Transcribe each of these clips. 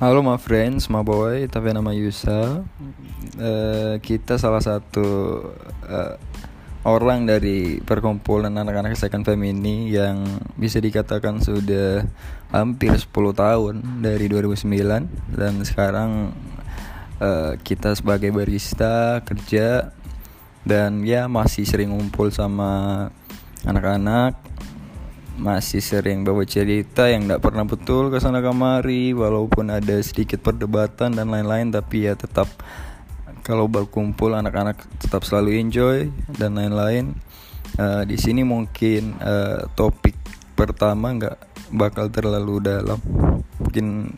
Halo my friends, my boy, tapi nama Yusa. Eh, kita salah satu eh, orang dari perkumpulan anak-anak second family yang bisa dikatakan sudah hampir 10 tahun dari 2009 dan sekarang eh, kita sebagai barista kerja. Dan ya masih sering ngumpul sama anak-anak masih sering bawa cerita yang tidak pernah betul ke sana kemari walaupun ada sedikit perdebatan dan lain-lain tapi ya tetap kalau berkumpul anak-anak tetap selalu enjoy dan lain-lain. Uh, di sini mungkin uh, topik pertama nggak bakal terlalu dalam. Mungkin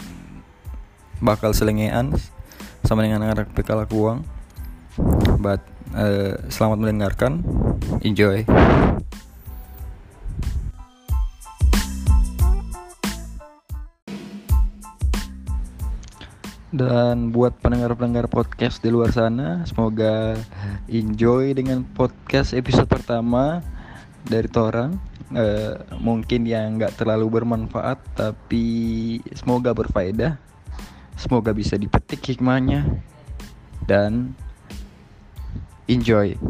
bakal selengean sama dengan anak-anak PK uang. But uh, selamat mendengarkan. Enjoy Dan buat pendengar-pendengar podcast di luar sana, semoga enjoy dengan podcast episode pertama dari Torang. Uh, mungkin yang nggak terlalu bermanfaat, tapi semoga berfaedah. Semoga bisa dipetik hikmahnya dan enjoy.